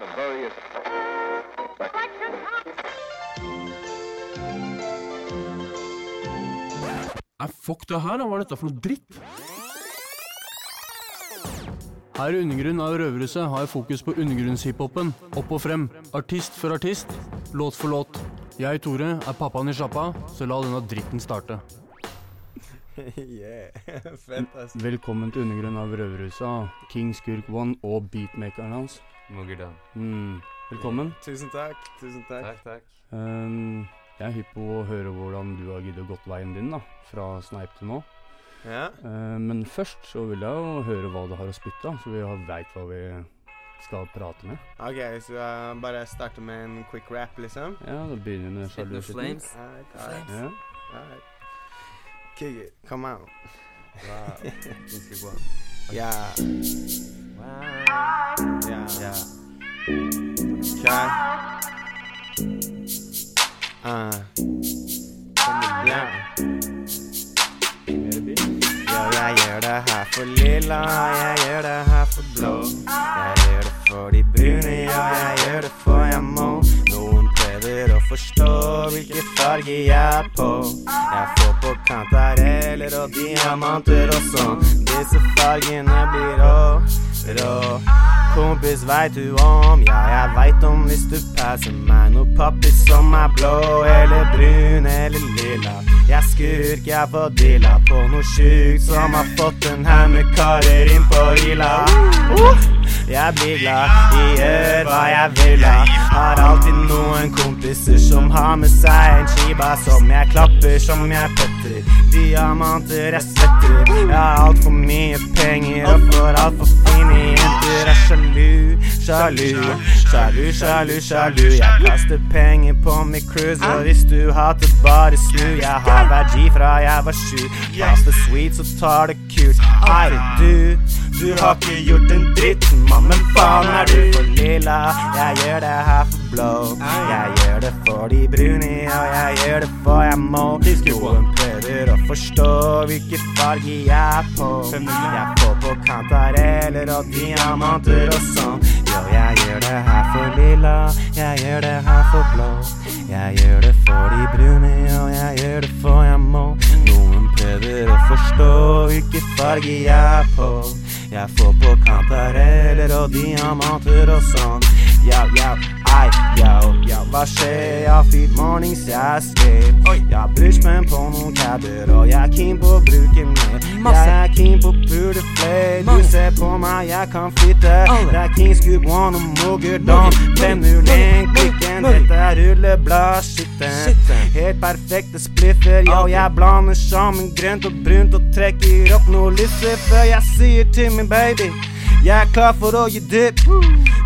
of various. Nei, fuck det her, da. Hva er dette for noe dritt? Her i Undergrunn av Røverhuset har jeg fokus på undergrunnshiphopen. Opp og frem. Artist for artist. Låt for låt. Jeg, Tore, er pappaen i sjappa, så la denne dritten starte. yeah. Velkommen til Undergrunn av Røverhuset, King Skurk One og beatmakeren hans. Moggerdan. Mm. Velkommen. Tusen takk. Tusen takk. Takk, takk. Um, jeg er hypp på å høre hvordan du har giddet gått veien din, da. Fra Sneip til nå. Ja. Uh, men først så vil jeg jo høre hva du har å spytte, så vi veit hva vi skal prate med. OK, så jeg bare starter med en quick rap, liksom? Ja, da begynner vi med Spit Flames. sjaluskitten. flames. Yeah. Right. Kick it. Come on. Wow. Yeah. Wow. Yeah. Okay. Uh. Ja, jeg gjør det her for lilla, jeg gjør det her for blå. Jeg gjør det for de brune, ja, jeg gjør det for jeg må. Noen prøver å forstå hvilken farge jeg er på. Jeg får på kantareller og diamanter og sånn. Disse fargene blir rå, rå. Kompis, veit du om? Ja, jeg veit om hvis du passer meg noe pappis som er blå eller brun eller lilla. Jeg skurk, jeg får dilla på noe sjukt som har fått en haug med karer inn på Ila. Uh, jeg blir glad, jeg gjør hva jeg vil ha. Har alltid noen kompiser som har med seg en chiba som jeg klapper, som jeg petter. Diamanter jeg svetter. Jeg har altfor mye penger og får altfor fine jenter. Jeg Er sjalu, sjalu, sjalu, sjalu, sjalu. Jeg kaster penger på mitt cruise, og hvis du hater, bare snu. Jeg har G fra jeg var sju. Kaster sweet, så tar det kult. Er du? Du har ikke gjort en dritt, Mammen, faen er du for lilla? Jeg gjør det her for blå. Jeg gjør det for de brune, og jeg gjør det for jeg må. Noen prøver å forstå hvilken farge jeg er på. Jeg får på kantareller og diamanter og sånn. Jo, jeg gjør det her for lilla, jeg gjør det her for blå. Jeg gjør det for de brune, og jeg gjør det for jeg må. Noen prøver å forstå hvilken farge jeg er på. Jeg får på kantareller og diamanter og sånn. Yo, yo, hva skjer? Har fyrt mornings, jeg er skrev. Jeg har meg på noen cabber, og jeg er keen på å bruke mer. Jeg er keen på å pule flere. Du ser på meg, jeg kan flytte. Det er King Scoop One og Moggerdam. 501 klikken, dette er rullebladskitten. Helt perfekte spliffer, yo, jeg blander sammen grønt og brunt og trekker opp noe lyset før jeg sier til min baby. Jeg er klar for å gi dypp.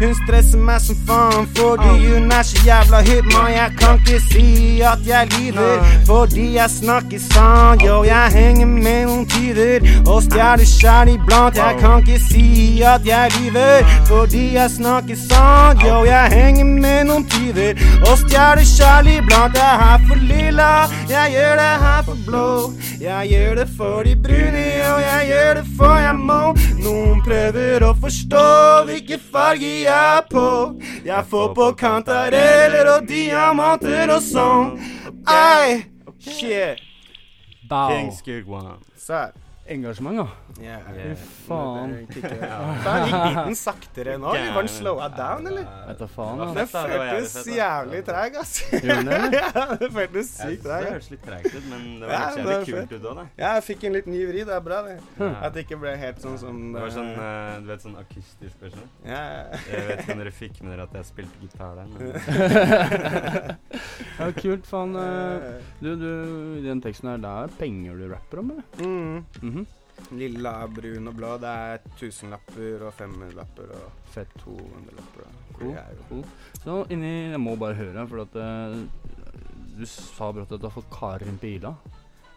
Hun stresser meg som faen fordi hun er så jævla hypp. Men jeg kan ikke si at jeg lyver, fordi jeg snakker sant. Yo, jeg henger med noen tider og stjeler sjæl iblant. Jeg kan ikke si at jeg lyver, fordi jeg snakker sant. Yo, jeg henger med noen tyver og stjeler sjæl iblant. Jeg er her for lilla, jeg gjør det her for blå. Jeg gjør det for de brune, og jeg gjør det for jeg må. Noen prøver å forstå hvilken farge jeg er på. Jeg får på kantareller og diamanter og sånn. Ei, shit. Bow. King. Sær. Engasjement, da. Yeah. Yeah. Faen. Faen, gikk biten saktere nå? Var den slowa down, eller? Vet da faen, Den. Føltes jævlig treg, ass. Gjorde den det. Ja, det føltes sykt treg. det høres litt tregt ut, men det var Ja, jævlig kult ut òg, da. Ja, jeg fikk en liten ny vri. Det er bra, det. At det ikke ble helt sånn som Det var sånn, eh, du vet, sånn akustisk versjon. Ja. Jeg vet ikke om dere fikk med dere at jeg spilte gitar der, men Ja, kult, faen. eh. Du, du, i den teksten her, det er penger du rapper om, eller? Mm. Mhm. Lilla, brun og blå. Det er tusenlapper og femhundrelapper og Fett. 200-lapper. og Cool. cool. Så inni Jeg må bare høre, for at uh, du sa brått at du har fått karer inn på Ila.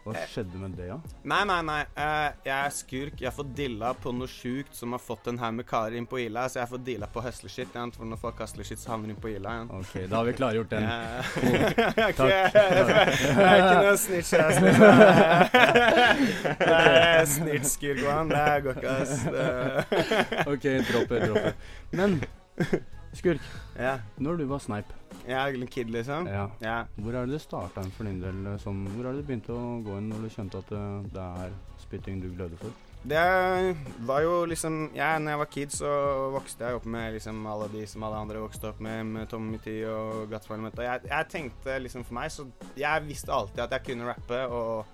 Hva Eh. skjedde med det, da? Nei, nei, nei. eh, jeg er skurk. Jeg får dilla på noe sjukt som har fått en haug med karer inn på Ila. Så jeg får dilla på hustlershit. igjen, For når folk hustler shit, så havner de på Ila igjen. Ok, da har vi klargjort den. Ja. jeg er Takk. jeg er ikke noe snitch. Jeg er snitch. Det snitch-skurk, mann. Det går ikke, ass. Ok, dropp det, dropp det. Men Skurk, Ja. når du var sneip, en kid, liksom. ja. Ja. hvor er det det starta for din del? eh, Sånn, hvor er det det begynte å gå inn når du skjønte at det, det er spytting du gløder for? Det var jo liksom ja, når jeg var kid, så vokste jeg opp med liksom alle de som alle andre vokste opp med, med Tommy T og. Og jeg, jeg tenkte liksom for meg Så jeg visste alltid at jeg kunne rappe, og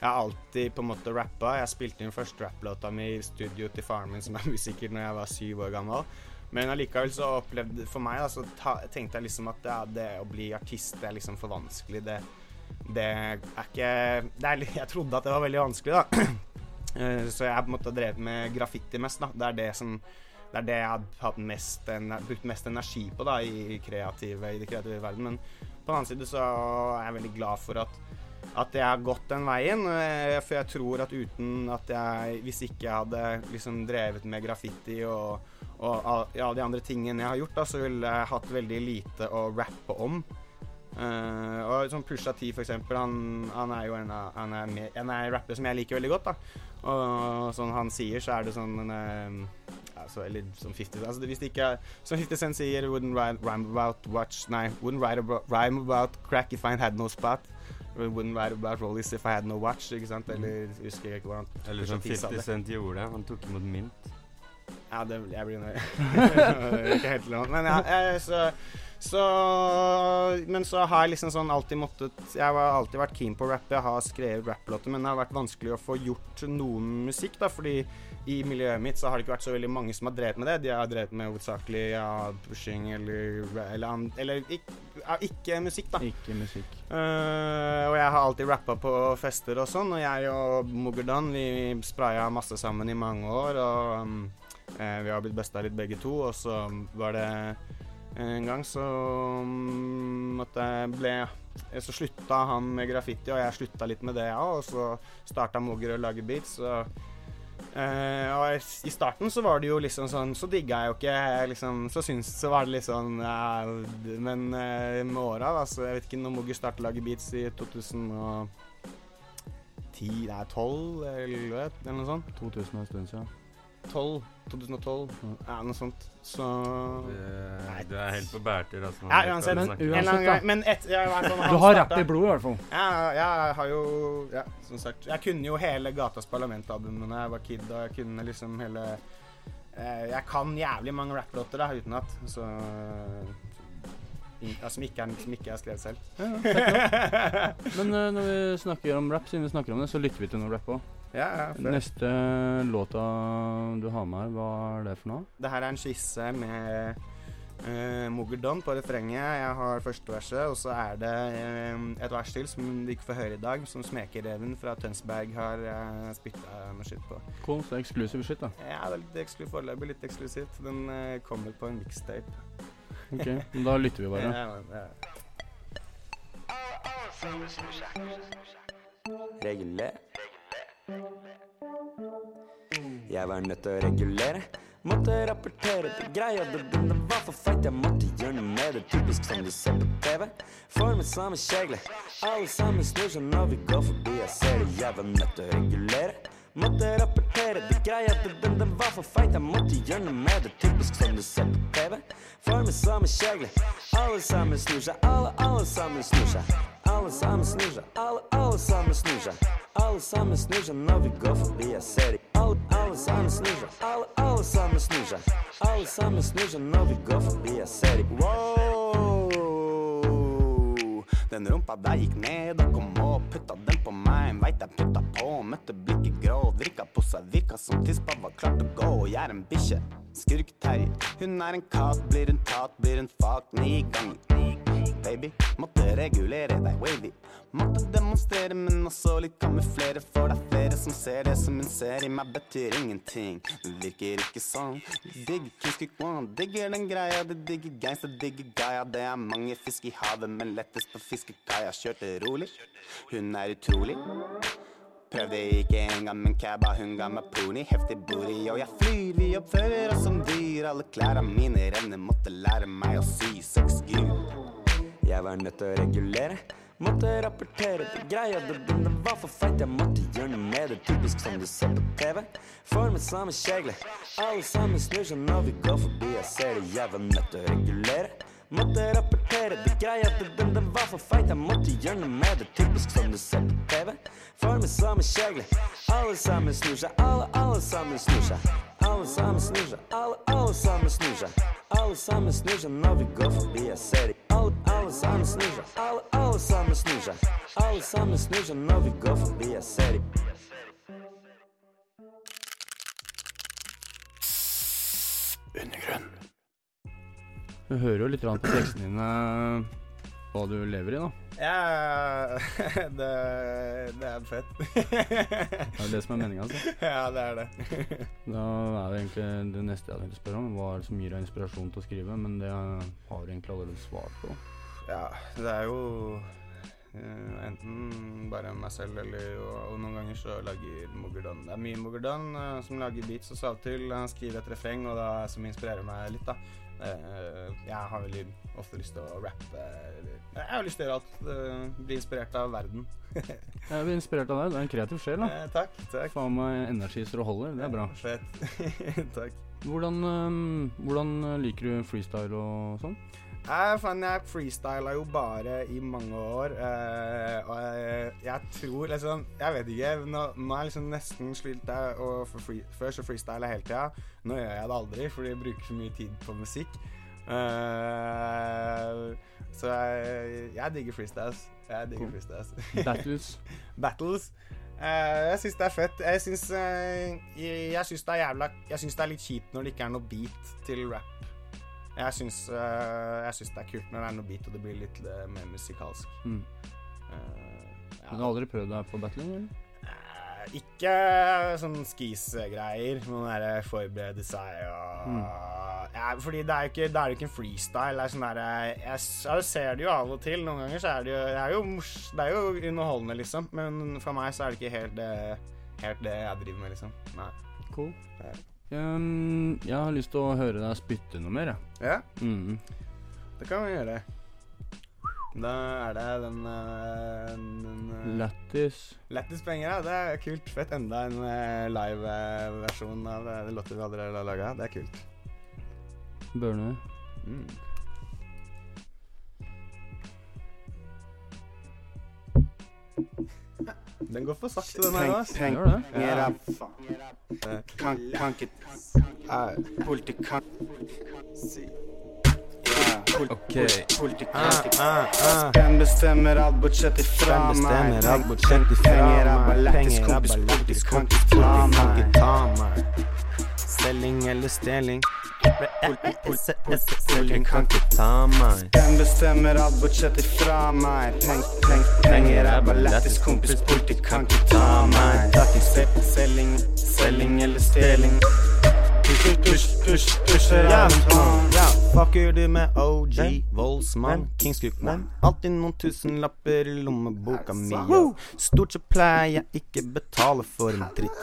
jeg har alltid på en måte rappa. Jeg spilte inn første rapplåta mi i studio til faren min, som er musiker, når jeg var syv år gammel. Men allikevel så opplevde For meg da, så ta, tenkte jeg liksom at ja, det å bli artist det er liksom for vanskelig. Det, det er ikke det er, Jeg trodde at det var veldig vanskelig, da. Eh, Så jeg har på en måte drevet med graffiti mest. da. Det er det som det er det jeg har hatt mest, brukt mest energi på da, i, kreative, i det kreative verden. Men på den annen side så er jeg veldig glad for at, at jeg har gått den veien. eh, For jeg tror at uten at jeg Hvis ikke jeg hadde liksom drevet med graffiti og, og av, ja, de andre tingene jeg har gjort, da, så ville jeg hatt veldig lite å rappe om. Uh, og sånn Pusha T, for eksempel, han, han er jo en Han er, med, en er rapper som jeg liker veldig godt. da Og sånn han sier, så er det sånn en, eh, altså, Eller sånn 50 altså, det, Hvis det ikke er Som 50 Cent sier Wouldn't rhyme, about watch Nei, wouldn't write about, rhyme about crack if I had no spot. Wouldn't write about rollies if I had no watch. Ikke sant? Eller husker jeg ikke hvordan Eller som 50. Cent gjorde. Han tok imot mynt. Ja, det, jeg blir nøye. Ikke helt lov. Men ja, så, så Men så har jeg liksom sånn alltid måttet Jeg har alltid vært keen på å rappe. Jeg har skrevet rapplåter, men det har vært vanskelig å få gjort noen musikk, da, fordi i miljøet mitt så har det ikke vært så veldig mange som har drevet med det. De har drevet med hovedsakelig ja, pushing eller Eller, eller ikke, ikke musikk, da. Ikke musikk. Uh, og jeg har alltid rappa på fester og sånn, og jeg og Mogerdan vi spraya masse sammen i mange år. Og um, vi har blitt busta litt begge to, og så var det en gang så måtte jeg ble Så slutta han med graffiti, og jeg slutta litt med det, ja, og så starta Moger å lage beats. Og, Uh, og i starten så var det jo liksom sånn Så digga jeg jo ikke liksom Så syns Så var det litt sånn uh, Men uh, med åra, da, så jeg vet ikke når Moger starta å lage beats i 2010 Nei, 12 eller, eller noe sånt. 2000 er en stund siden. 12. 2012. Ja, noe sånt. Så Det- Du er helt på bærtur, altså. Ja, uansett. Men uansett, da. Men et, ja, når Du har rapp i blodet, i hvert fall. Ja, ja, jeg har jo Ja, som sagt. Jeg kunne jo hele Gatas Parlament-albumet da jeg var kid, og jeg kunne liksom hele eh, Jeg kan jævlig mange rapplåter utenat, så ja, som, ikke er, som ikke er skrevet selv. Ja, ja. Men uh, når vi snakker om rap, siden vi snakker om det, så lytter vi til noe rap òg. Ja, ja. Neste låta du har med her, hva er det for noe? Det her er en skisse med uh, Mogerdon på refrenget. Jeg har første verset, og så er det uh, et vers til som du ikke får høre i dag, som Smekereven fra Tønsberg har uh, spytta noe skitt på. Cool, så eksklusiv skitt, da. Ja, det er litt eksklusiv foreløpig litt eksklusivt. Den uh, kommer på en mixtape. Ok, Da lytter vi bare. Ja, ja. reguler. Jeg var nødt til å regulere. Måtte rapportere til greia, det var for feit. Jeg måtte gjøre noe med det, typisk som du ser på TV. For med samme kjegle, alle sammen snur seg når vi går forbi. Jeg ser det, jeg var nødt til å regulere. Måtte rapportere til greia, det var for feit. Jeg måtte gjøre noe med det, typisk som du ser på TV. For med samme kjegle, alle sammen snur seg, alle, alle sammen snur seg. Alle sammen snur alle, alle sammen snur. Alle sammen snur når vi går forbi, jeg ser. Alle, alle sammen snur alle, alle sammen snur. Alle sammen snur når vi går forbi, jeg ser. Wow! Den rumpa der gikk ned og kom opp, putta den på meg. Veit jeg putta på, møtte blikket grå. Vrikka på seg, virka som tispa var klart å gå. Jeg er en bikkje, skurk-Terje. Hun er en kat, blir hun tatt, blir hun fuck ni ganger. Baby, måtte regulere deg wavy. Måtte demonstrere, men også litt kamuflere. For det er flere som ser det som hun ser i meg, betyr ingenting. Virker ikke sånn. Digg Kiski One. digger den greia. Det digger gangsta, digger gaia. Det er mange fisk i havet, men lettest på fiskekaia. Kjørte rolig, hun er utrolig. Prøvde ikke engang, men cabba hun ga meg pony. Heftig booty, og jeg flyr. Vi oppfører oss som dyr. Alle klærne mine renner, måtte lære meg å sy seks gud. Jeg var nødt til å regulere. Måtte rapportere det greia, det, den var for feit. Jeg måtte gjøre noe med det, typisk som du ser på TV. Formet samme kjegle, alle sammen snur seg når vi går forbi. Jeg ser det, jeg var nødt til å regulere. Måtte rapportere det greia, det, den var for feit. Jeg måtte gjøre noe med det, typisk som du ser på TV. Formet samme kjegle, alle sammen snur seg, alle, alle sammen snur seg. Alle sammen snur seg, alle, alle sammen snur seg. Alle sammen snur seg når vi går forbi, jeg ser det. Alle, alle sammen snur alle, alle sammen snur. Alle sammen snur når vi går forbi, jeg ser det. Undergrunn. Du hører jo litt på tekstene dine hva du lever i, da. Ja, det, det er fett. Det er det som er meninga. Altså. ja, det er det. Da er det egentlig det neste jeg tenkte å spørre om. Hva er det som gir deg inspirasjon til å skrive? Men det har du egentlig allerede svart på. Ja, det er jo eh, enten bare meg selv eller og, og noen ganger så lager Mogerdon Det er mye Mogerdon uh, som lager beats og så av og til han skriver et refreng, og da som inspirerer meg litt, da. Uh, jeg har veldig ofte lyst til å rappe. Eller, jeg har lyst til å gjøre alt. Uh, bli inspirert av verden. Jeg blir inspirert av deg. Du er en kreativ sjel. da Eh, takk. takk. Faen meg energi så det holder. Det er bra. Fett. takk. Hvordan, um, hvordan liker du freestyle og sånn? Jeg, fan, jeg freestyla jo bare i mange år. eh, og jeg, jeg tror liksom Jeg vet ikke. Nå, nå er jeg liksom nesten slitt å få free, Før så freestyla jeg hele tida. Nå gjør jeg det aldri, fordi jeg bruker så mye tid på musikk. Eh, så jeg, jeg digger freestyles. Jeg digger Cool. freestyles. Battles. Battles. Uh, jeg syns det er fett. Jeg syns, uh, jeg, jeg syns det er jævla Jeg syns det er litt kjipt når det ikke er noe beat til rap. Jeg syns, eh, jeg syns det er kult når det er noe beat og det blir litt eh, mer musikalsk. Mm. Eh, Du har aldri prøvd deg på battling? eller? Eh, ikke sånn skis-greier. Noen derre forberede seg og Mm. ja, Fordi det er jo ikke, det er jo ikke en freestyle. Det er sånn derre jeg, jeg ser det jo av og til. Noen ganger så er det jo Det er jo, mors, det er jo underholdende, liksom. Men for meg så er det ikke helt det, helt det jeg driver med, liksom. Nei. Cool. Ja. Um, jeg har lyst til å høre deg spytte noe mer, jeg. Ja, Mm. det kan vi gjøre. Da er det den, eh, den eh, Lættis. Lættis penger, ja. Det er kult. Fett. Enda en eh, live-versjon av det låter vi allerede har laga. Det er kult. Børne. Mm. Den går for sakte, den her. Altså. Gjør det? Ja. Kan, kan ikke Ah, Kan ah, ah, ah. Bestemmer alt budsjettet fra meg. Penger er lættis, kompis, bare kan ikke ta meg. Selging eller stjeling. Selging kan ikke ta meg. Den bestemmer alt budsjettet fra meg. Peng, peng, penger er lættis, kompis, politi kan ikke ta meg. Selling eller stjeling. Ja, fucker du med OG, voldsmann, kingscookmann. Alltid noen tusenlapper i lommeboka mi. Stort sett pleier jeg ikke betale for en dritt.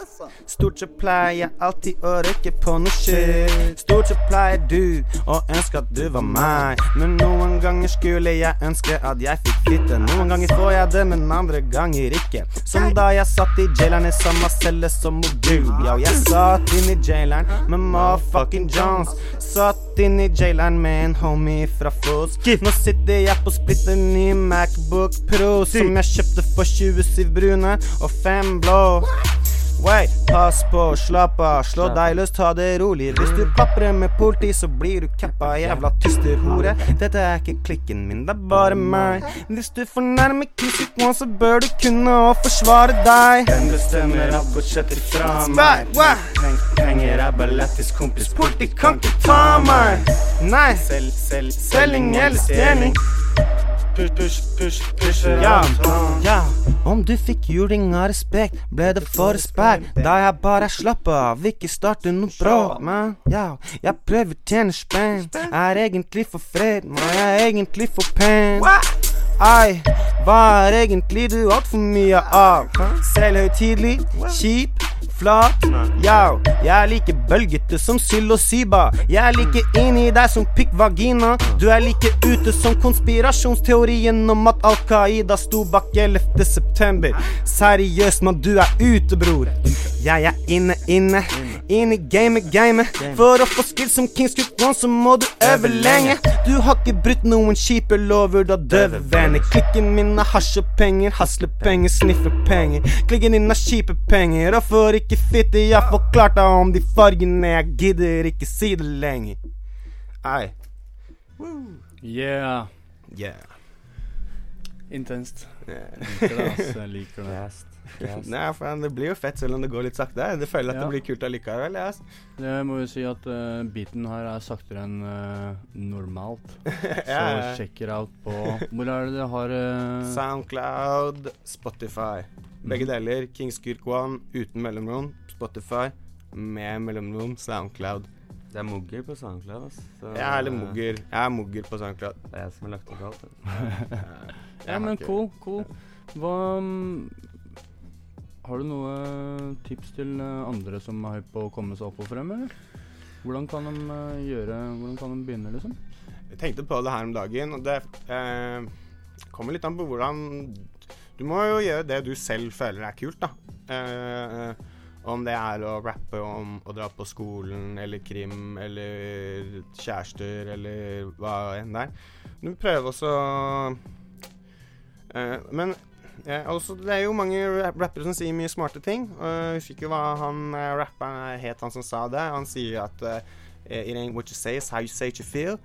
Stort sett pleier jeg alltid å røyke på noe shit. Stort sett pleier du å ønske at du var meg. Men noen ganger skulle jeg ønske at jeg fikk fitte. Noen ganger får jeg det, men andre ganger ikke. Som da jeg satt i jaileren i samme celle som modul. Ja, jeg satt inn i jaileren med motherfucking Johns. Satt inn i jaileren med en homie fra Foss. Nå sitter jeg på splitter ny Macbook Pro som jeg kjøpte for 27 brune og 5 blå. Wey, pass på, slapp av, slå deg løs, ta det rolig. Hvis du paprer med politi, så blir du cappa, jævla tysterhore. Dette er ikke klikken min, det er bare meg. Hvis du fornærmer Kissick One, så bør du kunne å forsvare deg. Den bestemmer alt bortsett fra meg. Peng, penger er bare lættis, kompis, Politi kan ikke ta meg. Nei, selging eller stjeling. Push, push, push, push Ja, ja. Om du fikk juling av respekt, ble det for respekt. Da jeg bare slapp av, ikke starte noe bråk, man. Ja, jeg prøver å tjene spenn. Er egentlig for fred, men jeg er egentlig for pen. Ai, hva er egentlig du altfor mye av? Selvhøytidelig, kjip, flat. Yo, jeg er like bølgete som psilocyba. Jeg er like inni deg som pikkvagina. Du er like ute som konspirasjonsteorien om at Al Qaida sto bak 11. september. Seriøst, mann, du er ute, bror. Jeg er inne, inne. inne i gamet, gamet. For å få skill som Kings Cook One, så må du øve lenge. Du har ikke brutt noen kjipe lover, da døve venner. Klikken min er hasj og penger, haslepenger, snifferpenger. Klikken din er kjipe penger, og for ikke fitte, jeg forklarte om de fargene. Jeg gidder ikke si det lenger. Ei. Yeah. Yeah. Intenst. Liker det, Altså. Jeg liker det. Nei, for det blir jo fett selv om det går litt sakte. Det føler at Ja. det blir kult allikevel. Yes. Det må jo si at uh, beaten her er saktere enn uh, normalt. Så Ja. check it out på Hvor er det det har uh... Soundcloud, Spotify. Begge deler. Kings Kirk One uten mellomrom. Spotify med mellomrom. Soundcloud. Det er Mugger på SoundCloud, ass. Så, Jeg er litt eh, mugger. Jeg er mugger på Soundcloud. Det er jeg som har lagt opp alt. Ja, men cool, cool. Hva mm, Har du noe tips til eh, andre som er hypp på å komme seg opp og frem, eller? Hvordan kan de eh, gjøre Hvordan kan de begynne, liksom? Jeg tenkte på det her om dagen, og det eh, kommer litt an på hvordan Du må jo gjøre det du selv føler er kult, da. Eh, om det er å rappe om å dra på skolen, eller krim, eller kjærester, eller hva enn det er. Du prøver også eh, Men eh, også, det er jo mange rappere som sier mye smarte ting. Uh, husker ikke hva han uh, rapperen het, han som sa det. Han sier at uh, It ain't what you say, it's how you say it you feel.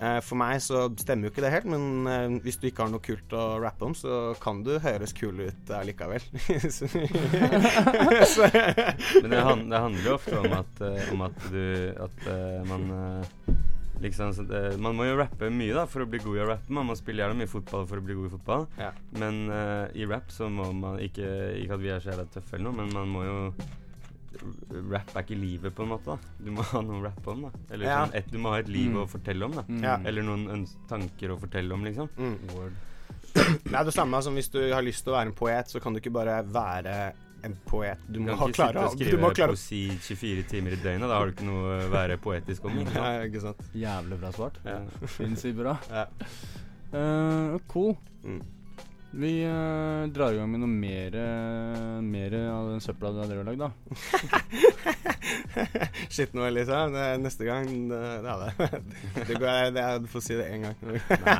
Uh, for meg så stemmer jo ikke det helt, men uh, hvis du ikke har noe kult å rappe om, så kan du høres kul ut uh, likevel. Så- Men det, han, det handler jo ofte om at, eh, om at du At eh, man eh, Liksom det, Man må jo rappe mye da for å bli god i å rappe. Man må spille jævla mye fotball for å bli god i fotball. Ja. Men uh, i rap så må man ikke Ikke at vi er så jævla tøffe eller noe, men man må jo Rap er ikke livet, på en måte. da Du må ha noe å rappe om. da Eller Ja. sånn, et, Du må ha et liv Mm. å fortelle om. da mm. Eller noen tanker å fortelle om, liksom. mm. Word. Det er det samme som hvis du har lyst til å være en poet, så kan du ikke bare være en poet. Du Du må ha klare Du skrive må klare poesi 24 timer i døgnet. Da har du ikke noe å være poetisk om. Ikke Nei, Ja, ikke sant. Jævlig bra svart. Ja. Sinnssykt bra. Ja. Uh, cool. Mm. Vi uh, drar i gang med noe mer, uh, mer av den søpla du har lagd, da. Shit nå, Elisa. Neste gang det, Ja, det, det går, jeg, jeg Du får si det én gang. Nei.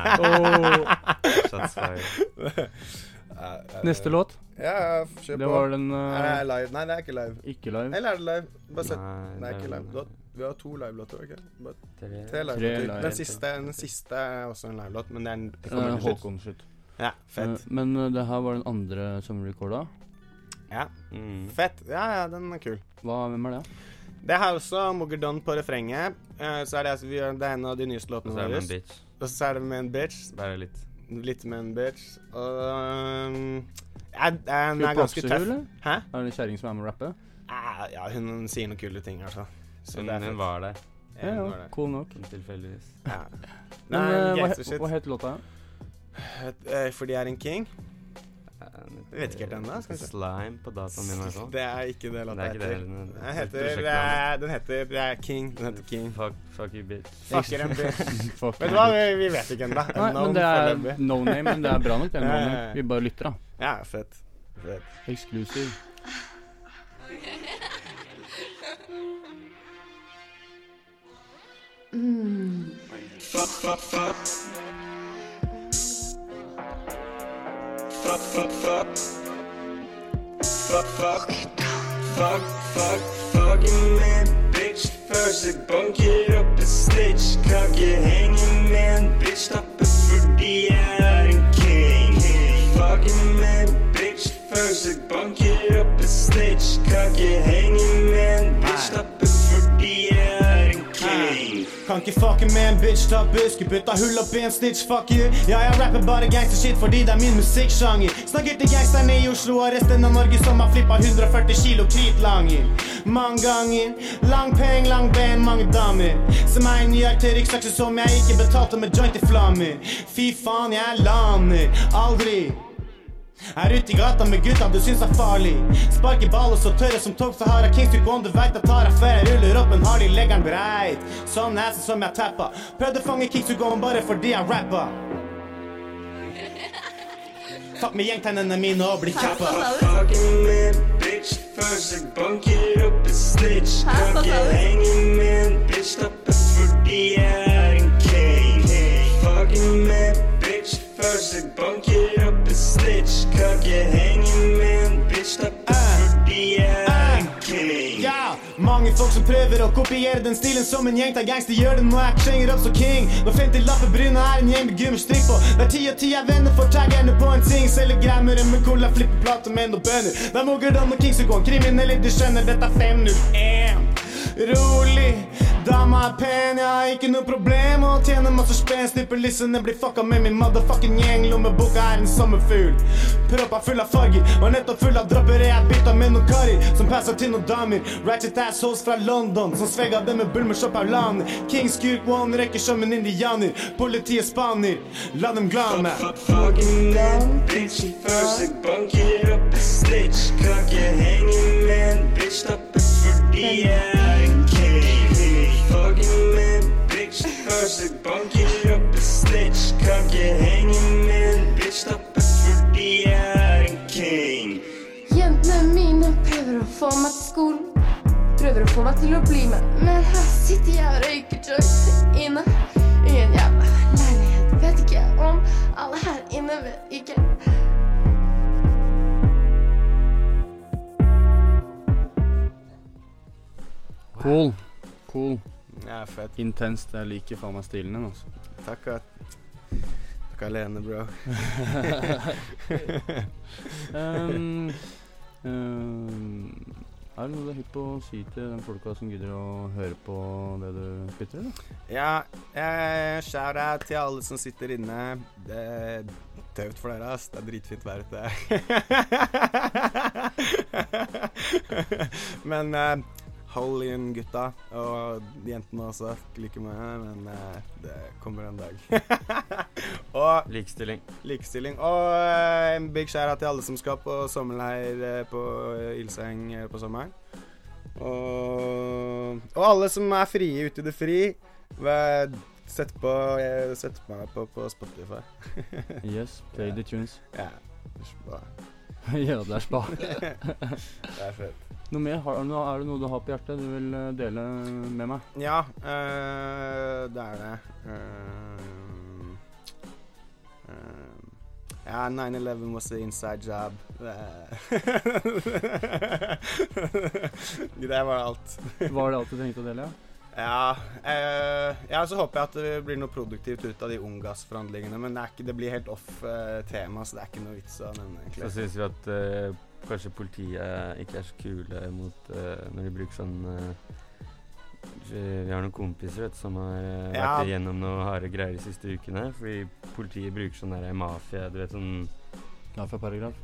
fired. Neste låt, Ja, kjør det på. var den Er eh, det live? Nei, det er ikke live. ikke live. Eller er det live? Bare sett. Nei, Det er ikke live. Har, vi har to livelåter, ikke okay? Tre. Tre livelåter. live. Den siste, den siste er også en livelåt, men den det er kommer til. Håkon-slutt. Ja, fett. Eh, men eh, det her var den andre som recorda. Ja, Mm. fett. Ja, ja, den er kul. Hva, hvem er det? Det er også Moggerdon på refrenget. Uh, så er det, altså, vi, det er en av de nyeste låtene så det våre. en. Og så er det med en bitch. Bare litt. Litt med en bitch. Og jeg, jeg, den er ganske tøff. Hæ? Er det en kjerring som er med å rappe? Ah, ja, hun sier noen kule ting, altså. Så Hun, det er hun var der, Ja, Ja, var cool nok. tilfeldigvis. Ja. Men Nei, eh, hva, gangster he- shit. hva het låta? Eh, Fordi jeg er en king? Jeg vet ikke helt ennå. Slime på dataen min. i hvert fall. Det er ikke det låta er heter. den- Den den- heter, den heter det er King. Den heter King. Fuck, fuck you, bitch. Fucker en bitch. Fuck Vet du hva, vi, vi vet ikke ennå. Nei, men det er no name, men det er bra nok. Det er no name. Vi bare lytter, da. Ja, fett. fett. Exclusive. Fuck, fuck, fuck. Fuck, fuck. Fuck, fuck, fucking med en bitch. Først jeg banker opp en snitch. Kan ikke henge med en bitch. Tappe fordi jeg er en king. Fucking med en bitch. Først jeg banker opp en snitch. Kan ikke henge med en bitch. Tappe Kan ikke fucke med en bitch, ta buske, bytta hull opp i en snitch, fuck you. Ja, jeg rapper bare gangster shit fordi det er min musikksjanger. Snakker til gangsterne i Oslo og resten av Norge som har flippa 140 kilo kritlanger. Mange ganger. Lang peng, lang ben, mange damer. Som er New York til ryggsekk som jeg ikke betalte med joint i flammer. Fy faen, jeg laner aldri. Jeg er ute i gata med gutta du syns er farlig. Sparker baller og så tørre som tog, så har jeg Kings du veit jeg tar jeg før jeg ruller opp en Harley, legger den breit. Sånn nese som jeg tappa. Prøvde å fange Kings on bare fordi jeg rappa. Fuck med gjengtegnene mine og bli kappa. Fucking med bitch først banker opp en snitch. Kan ikke henge med en bitch tappe fordi jeg er en king. Fucking med bitch først banker opp en snitch. Kan ikke henge med bitch tappe fordi jeg er en king. Mange folk som prøver å kopiere den stilen som en gjeng av gangster gjør det når jeg slenger opp som king. Når 50 lapper bryna er en gjeng med gummistrikk på. Hver ti og ti er venner, for taggerne på en ting. Selger grammere med cola, flipper plater med noen bønner. Der våger de og Kings å gå kriminelle, de skjønner dette er 501. Rolig, dama er pen, jeg har ikke noe problem å tjene masse spenn. Slipper lissene, blir fucka med min motherfucking gjeng. Lommeboka er en sommerfugl. Proppa full av farger, var nettopp full av dropper. Jeg bytta med noen karer som passer til noen damer. Ratchet assholes fra London som svegga dem med bulmershop av paulaner. King Skurk One rekker som en indianer. Politiet spaner, la dem glane. Fucking en bitch først jeg banker opp en stitch. Kan ikke henge med en bitch tappe fordi jeg bitch først jeg banker opp en snitch. Kan ikke henge med en bitch tappe fordi jeg er en king. Jentene mine prøver å få meg til skolen. Prøver å få meg til å bli med, men her sitter jeg og røyker joint inne i en jævla leilighet. Vet ikke om alle her inne vet ikke. Cool. Cool. Ja, fett. Intenst. Jeg liker faen meg stilen din, altså. Takk, at- takk alene, bro. Um, um, er det noe du er hypp på å si til de folka som gidder å høre på det du spytter? Ja, eh, shout-out til alle som sitter inne. Det er tøft for dere, ass. Det er dritfint vær ute. men eh, hold in, gutta. Og jentene også. Like mye, men eh, det kommer en dag. og Likestilling. likestilling. Og eh, en big shout-out til alle som skal på sommerleir eh, på Ildseng Ilseng eh, på sommeren. Og, og alle som er frie ute i det fri. Sett på Jeg setter meg på på Spotify. Yes, play the tunes. Ja. Spa. ja, det er spa. Det fett. Noe mer? Har, er det noe- du har på hjertet du vil eh, dele med meg? Ja, øh, det er det. Uh, uh, ja, 9-11 was an inside job. det var alt. Var det alt du trengte å dele? ja? Ja, eh, ja, så håper jeg at det blir noe produktivt ut av de Ungas-forhandlingene. Men det, er ikke, det blir helt off eh, tema, så det er ikke noe vits å nevne. egentlig. Så syns vi at eh, kanskje politiet ikke er så kule mot eh, når de bruker sånn eh, vi har noen kompiser vet, som har eh, vært Ja. igjennom noe harde greier de siste ukene. Fordi politiet bruker sånn der mafia Du vet sånn Ja, fra paragraf.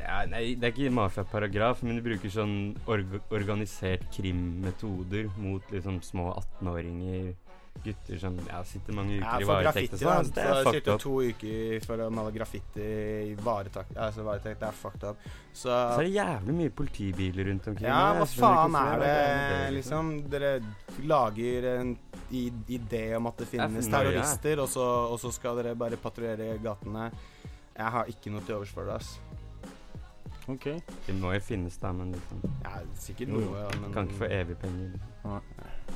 Ja, Nei, det er ikke mafiaparagraf, men de bruker sånn org organisert krimmetoder mot liksom små 18-åringer. Gutter som ja, sitter mange uker Ja, i varetekt og sånn. Det er Så fucked sitter up. to uker for å male graffiti i varetekt. Altså, varetekt det er fucked up. Så Så er det jævlig mye politibiler rundt omkring. Ja, hva faen er det det, liksom? Dere lager en idé om at det Det finnes for terrorister, og så, og så skal dere bare patruljere gatene. Jeg har ikke noe til overs for det, ass. Ok. Det må jo finnes, da, men liksom Ja, sikkert noe, ja, men Kan ikke få evig penger.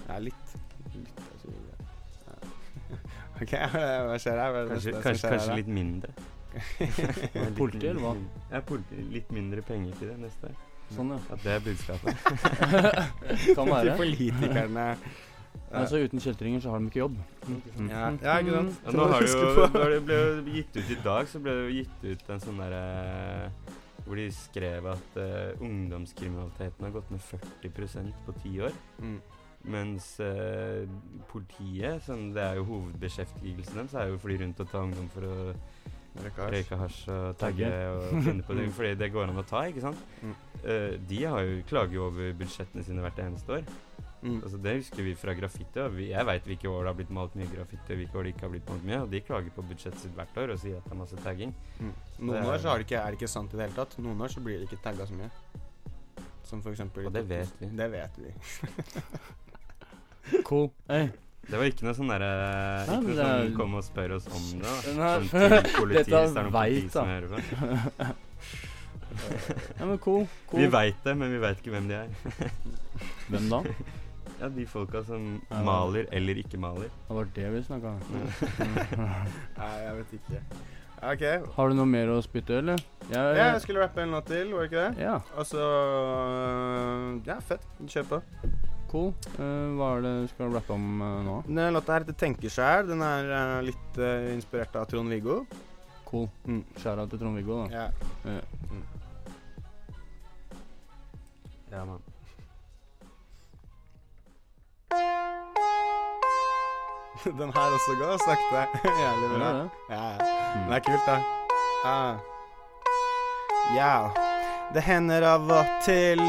Ja, litt. litt altså, ja. OK, hva skjer her? Hva Kanskje, neste kanskje, skjer kanskje her, litt mindre. Politi, eller hva? Ja, politi. Litt mindre penger til det neste. Sånn, ja. At det er budskapet. Kan være. Til politikerne. politikerne. Altså, uten kjeltringer så har de ikke jobb. Mm. Ja, ja, ikke sant? Ja, nå har det jo når det ble gitt ut i dag, så ble det jo gitt ut en sånn derre hvor de skrev at uh, ungdomskriminaliteten har gått ned 40% på ti år. Mm. Mens uh, politiet, som det er jo hovedbeskjeftigelsen deres, er jo å fly rundt og ta ungdom for å Røyke hasj. og tagge og finne på det. Fordi det går an å ta, ikke sant. Mm. Uh, de har jo, klager jo over budsjettene sine hvert eneste år. Mm. Altså Det husker vi fra graffiti. Og vi, jeg veit hvilke år det har blitt malt mye graffiti, og hvilke år det ikke har blitt malt mye. Og de klager på budsjettet sitt hvert år og sier at det er masse tagging. Mm. Noen år så er det ikke, er det ikke sant i det hele tatt. Noen år så blir det ikke tagga så mye. Som for eksempel Og det vet vi. Det vet vi. Cool. Hey. Det var ikke noe sånn derre Ikke noe det er- sånn kom og spør oss om det. Den her- Sånn til politi, Dette hvis det er noe politi vet, som hører på. Ja, men cool. cool. Vi veit det, men vi veit ikke hvem de er. Hvem da? Ja, De folka som maler eller ikke maler. Det var det vi snakka om. Nei, jeg vet ikke. OK. Har du noe mer å spytte, eller? Jeg, Ja, jeg skulle rappe en låt til, var det ikke det? ja, Og så Ja, fett. Kjør på. cool. Uh, hva er det du skal rappe om uh, nå? Denne låta her heter 'Tenker sjæl'. Den er uh, litt eh, inspirert av Trond-Viggo. Cool. Mm. Skjæra til Trond-Viggo, da. Ja. Ja. Ja, man. Den her også går sakte. Jævlig bra. Ja. Ja, Den er kult, da. Ah. Ja. Det hender av og til,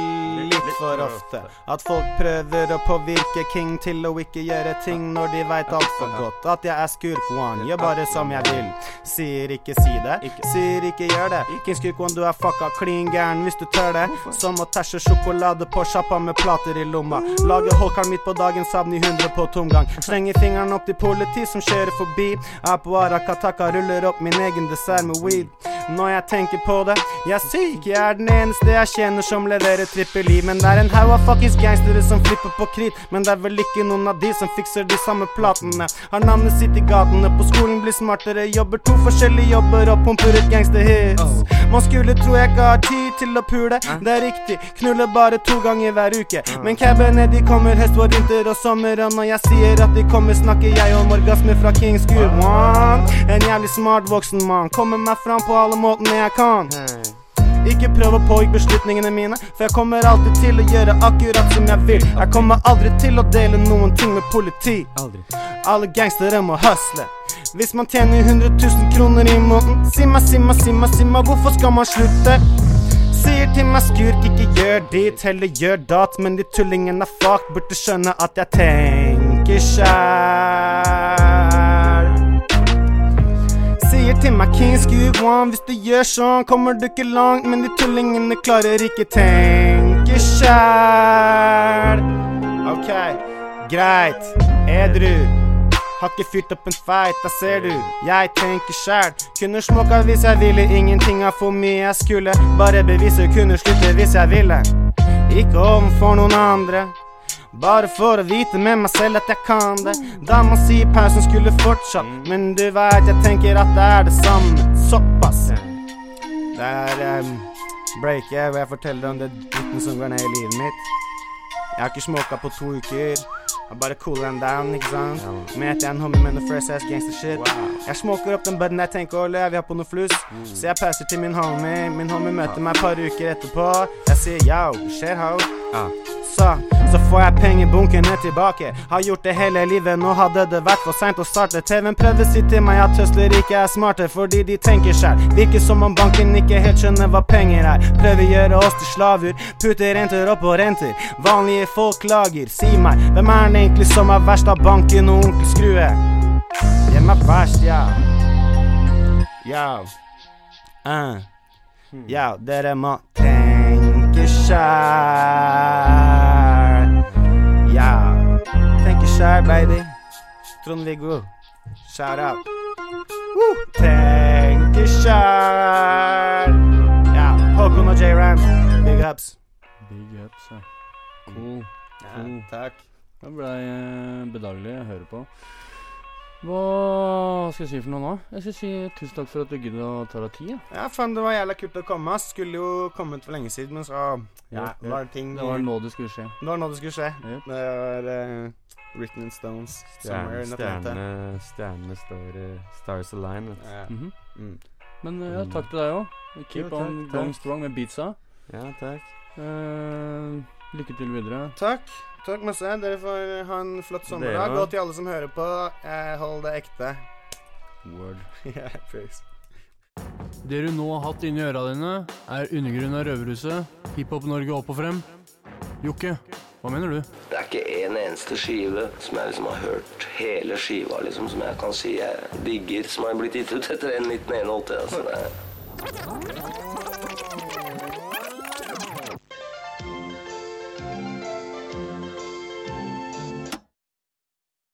litt for ofte, at folk prøver å påvirke King til å ikke gjøre ting når de veit altfor godt at jeg er skurk one. Gjør bare som jeg vil. Sier ikke si det, sier ikke gjør det. King skurk one, du er fucka klin gæren hvis du tør det. Som å tæsje sjokolade på sjappa med plater i lomma. Lage holkar midt på dagen, savn i 100 på tomgang. Slenger fingeren opp til politi som kjører forbi. Er på Arakataka, ruller opp min egen dessert med weed. Når jeg tenker på det, jeg er syk, jeg er den eneste jeg kjenner som leverer trippel i. Men det er en haug av fuckings gangstere som flipper på krit. Men det er vel ikke noen av de som fikser de samme platene. Har navnet sitt i gatene, på skolen blir smartere. Jobber to forskjellige jobber og pumper ut gangsterhits. Man skulle tro jeg har tid til å pule. Det er riktig, knuller bare to ganger hver uke. Men cabene de kommer høst, vår, vinter og sommer. Og når jeg sier at de kommer, snakker jeg om orgasme fra Kings Gud. En jævlig smart voksen mann. Kommer meg fram på alle måtene jeg kan. Ikke prøv å pågå beslutningene mine, for jeg kommer alltid til å gjøre akkurat som jeg vil. Jeg kommer aldri til å dele noen ting med politi. Alle gangstere må hustle. Hvis man tjener 100 000 kroner i måneden, si meg, si meg, si meg, si meg, hvorfor skal man slutte? Sier til meg skurk, ikke gjør dit, heller gjør dat. Men de tullingene fucked, burde skjønne at jeg tenker sjæl. Sier til meg King Scoop hvis du gjør sånn, kommer du ikke langt. Men de tullingene klarer ikke tenke sjæl. OK, greit. Edru. Har ikke fyrt opp en feit, da ser du. Jeg tenker sjæl. Kunne smoka hvis jeg ville, ingenting av for mye jeg skulle. Bare bevise, kunne slutte hvis jeg ville. Ikke overfor noen andre. Bare for å vite med meg selv at jeg kan det. Dama sier pausen skulle fortsatt, men du veit jeg tenker at det er det samme. Såpass. Det er um, breaket hvor jeg forteller om det dritten som går ned i livet mitt. Jeg har ikke smoka på to uker. Jeg bare cool them down, ikke sant? Møter jeg en homie med noe fresh ass gangster shit. Jeg smoker opp den budden jeg tenker å leve, jeg på noe flus. Så jeg pauser til min homie. Min homie møter meg et par uker etterpå. Jeg sier yo, skjer ho. Så, så får jeg pengebunkene tilbake. Har gjort det hele livet, nå hadde det vært for seint å starte. TV-en prøver å si til meg at tøsler ikke er smarte, fordi de tenker sjæl. Virker som om banken ikke helt skjønner hva penger er. Prøver gjøre oss til slaver, putter renter opp og renter. Vanlige folk klager. Si meg, hvem er den egentlig som er verst av banken og onkel Skrue? Hvem er verst, ja? Ja. Uh. Ja, dere må tenke sjæl. Thank you, sjæl, baby. Trond-Viggo. Shout out. Woo. you, Kjær. Ja. Håkon og J-Ram. Big ups. Big ups, ja. Cool. Ja, takk. Det blei eh, bedagelig å høre på. Hva skal jeg si for noe nå? Jeg skal si tusen takk for at du gidder å ta deg tid. ja. Ja, faen, det var jævla kult å komme. Skulle jo kommet for lenge siden, men så ja, Ja, var det ting Det var nå det skulle skje. Det var nå det skulle skje. Yep. Det var uh, written in stones somewhere in Stjernene, står eh, Stars align. vet du. Ja. Mhm. Mm. Men uh, ja, takk til deg òg. Keep Jo, takk, on going strong med beatsa. Ja, takk. Uh, lykke til videre. Takk. Takk masse. Dere får ha en flott sommerdag. Og til alle som hører på, eh, hold det ekte. Word. yeah, praise. Det du nå har hatt inni øra dine, er undergrunnen av Røverhuset, Hiphop Norge opp og frem. Jokke, hva mener du? Det er ikke en eneste skive som jeg liksom har hørt hele skiva, liksom, som jeg kan si jeg digger, som har blitt gitt ut etter 1981. Altså, det